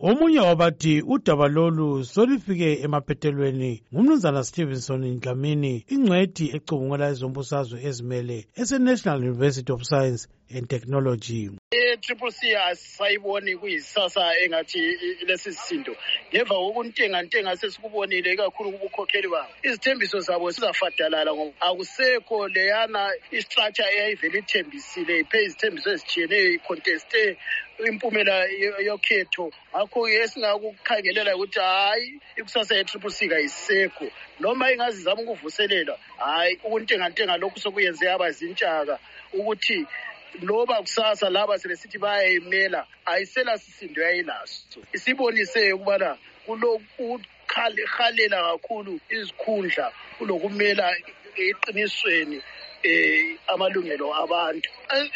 Omunye wabathi udaba lolu solifike emaphethelweni ngumnumzana Stevenson Ndlamini ingcwethi ecubungula ezombusazwe ezimele ese-National University of Science and Technology. I-Triple C asisayiboni kuyisasa engathi lesi sisinto ngemva kokuntengantenga sesikubonile ikakhulu kubukhokheli babo. izithembiso zabo zizafadalala ngoba akusekho leyana istructure eyayivele ithembisile iphe izithembiso ezitshiyeneyo iconteste impumela yokhetho ngakho-ke esingakukhangelela ukuthi hhayi ikusasa ye-triple c kayisekho noma ingazizama ukuvuselela hhayi ukuntengantenga lokhu sokuyenze yaba zintshaka ukuthi loba kusasa laba sebesithi bayayimela ayisela sisindo yayilaso isibonise ukubana ehalela kakhulu izikhundla kulokumela eqinisweni um amalungelo abantu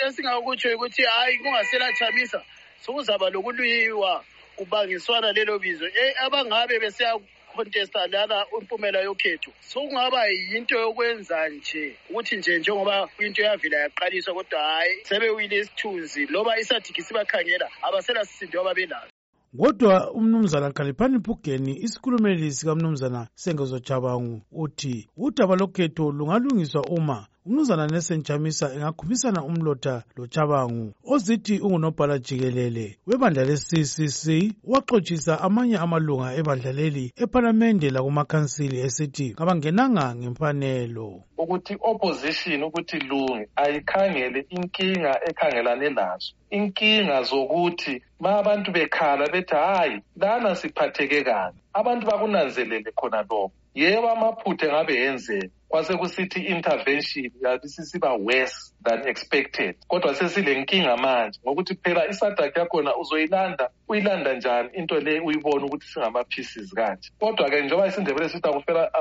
esingakutsho ukuthi hhayi kungasela chamisa sokuzaba lokulwiwa kubangiswana lelo bizo e, abangabe besiya contesta lana impumela yokhetho sokungaba yinto yokwenza nje ukuthi nje njengoba into yavela yaqaliswa kodwa hhayi sebewile isithunzi loba isathikisi bakhangela abasela sisindo ababelaso kodwa umnumzana khaliphani phugeni isikhulumeli sikamnumzana sengezo chabangu uthi udaba lokhetho lungalungiswa uma umnumzana nelson chamisa engakhuphisana umlotha lochabangu ozithi ungunobhala jikelele webandla le-ccc waxotshisa amanye amalunga ebandla leli ephalamende lakumakhansili esithi kabangenanga ngemfanelo ukuthi i-opposition ukuthi lunge ayikhangele inkinga ekhangelane lazo inkinga zokuthi ma abantu bekhala bethi hhayi lana siphatheke kabi abantu bakunanzelele khona lokho yebo amaphutha engabe yenzeka kwasekusithi intervention yabe sisiba worse than expected kodwa sesile nkinga manje ngokuthi phela isadak yakhona uzoyilanda uyilanda njani into le uyibona ukuthi singama-pieces kanje kodwa-ke njengoba isindebele sithi akufela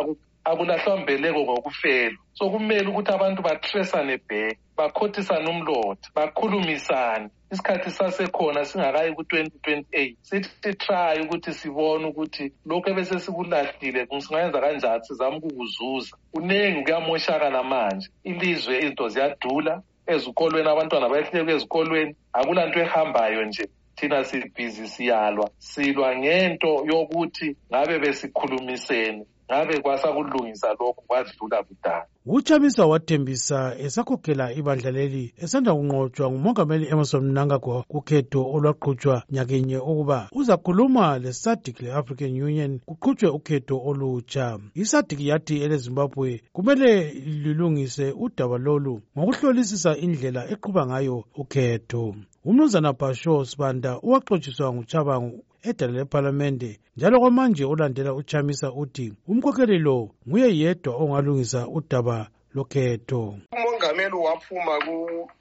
akulahlwa mbeleko ngokufelwa so kumele ukuthi abantu batresane back bakhothisane umlotha bakhulumisane isikhathi sasekhona singakayi ku-2028 sithi try ukuthi sibone ukuthi lokhu ebesesikulahlile singayenza kanjani sizama ukukuzuza kuningi kuyamoshakala manje ilizwe izinto ziyadula ezikolweni abantwana bayehleka ezikolweni akula nto ehambayo nje thina sibhizi siyalwa silwa ngento yokuthi ngabe besikhulumiseni ngabe kwasakulungisa lokhu kwadlula kudala uchamisa wathembisa esakhokhela ibandla leli esanda kunqotshwa ngumongameli emerson mnangagwa kukhetho olwaqhutshwa nyakenye ukuba uzakhuluma lesadic le-african union kuqhutshwe ukhetho olutsha isadic yathi elezimbabwe kumele lilungise udaba lolu ngokuhlolisisa indlela eqhuba ngayo ukhetho umnumzana basho sibanda uwaxotshiswa nguchabangu edala lephalamende njalo kwamanje olandela uchamisa uthi umkhokheli lo nguye yedwa ongalungisa udaba lokhetho umongameli waphuma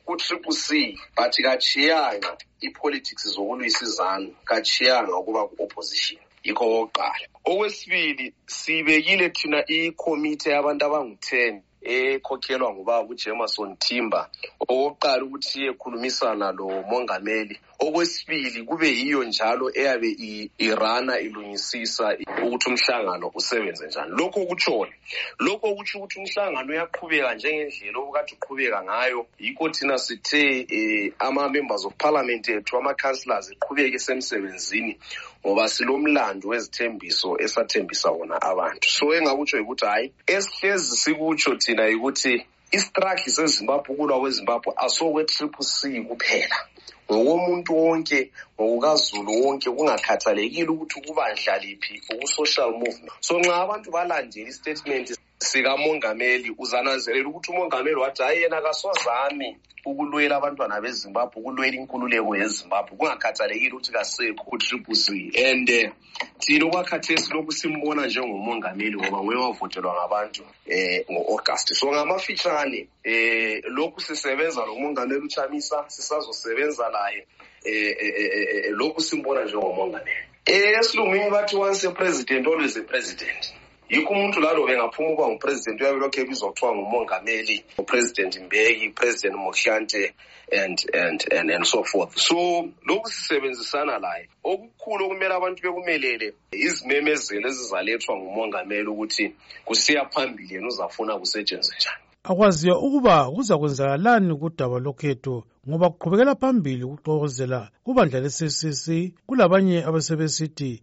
ku-triple c but katshiyanga i-politics zokulwisa izanu katshiyanga ukuba ku-opposition yikho kokuqala okwesibili sibekile thina ikhomithe yabantu abangu-ten ekhokhelwa ngubaba ujameson timber okokuqala ukuthi iyekhulumisana lo mongameli okwesibili kube yiyo njalo eyabe irana ilungisisa ukuthi umhlangano usebenze njani lokho kutshoni lokho kutsho ukuthi umhlangano uyaqhubeka njengendlela obukade uqhubeka ngayo yikho thina sithe um ama-members of parliament ethu ama-councillors eqhubeke esemsebenzini ngoba silomlando wezithembiso esathembisa wona abantu so engakutsho yikuthi hhayi esihlezi sikutsho thina yikuthi istruggle sezimbabwe ukulwa kwezimbabwe asokwe-triple c kuphela ngokomuntu wonke ngokukazulu wonke kungakhathalekile ukuthi ukubandla liphi uku-social movement so nxa abantu balandela istatement sikamongameli uzananzelela ukuthi umongameli wathi hayi yena kasozami ukulwela abantwana bezimbabwe ukulwela inkululeko yezimbabwe kungakhathalekile ukuthi kasekho utriple c and eh, tilokwakhakhathesi lokhu simbona njengomongameli ngoba nguye wavotelwa ngabantu um eh, ngo-agasti so ngamafitshane um lokhu sisebenza lomongameli uchamisa sisazosebenza laye um lokhu simbona njengomongameli esilungwini bathi once a president always a president yikho umuntu lalo engaphuma uba ngupresident uyabe lokhu ebizwa kuthiwa ngumongameli upresident mbeki upresident mohlante and and and and so forth so lokhu sisebenzisana laye okukhulu okumele abantu bekumelele izimemezelo ezizalethwa ngumongameli ukuthi kusiya phambili yena uzafuna kusetshenzwe njani akwaziyo ukuba kuzakwenzakalani kudaba lokhetho ngoba kuqhubekela phambili ukuxokozela kubandla le-ccc kulabanye abasebesithi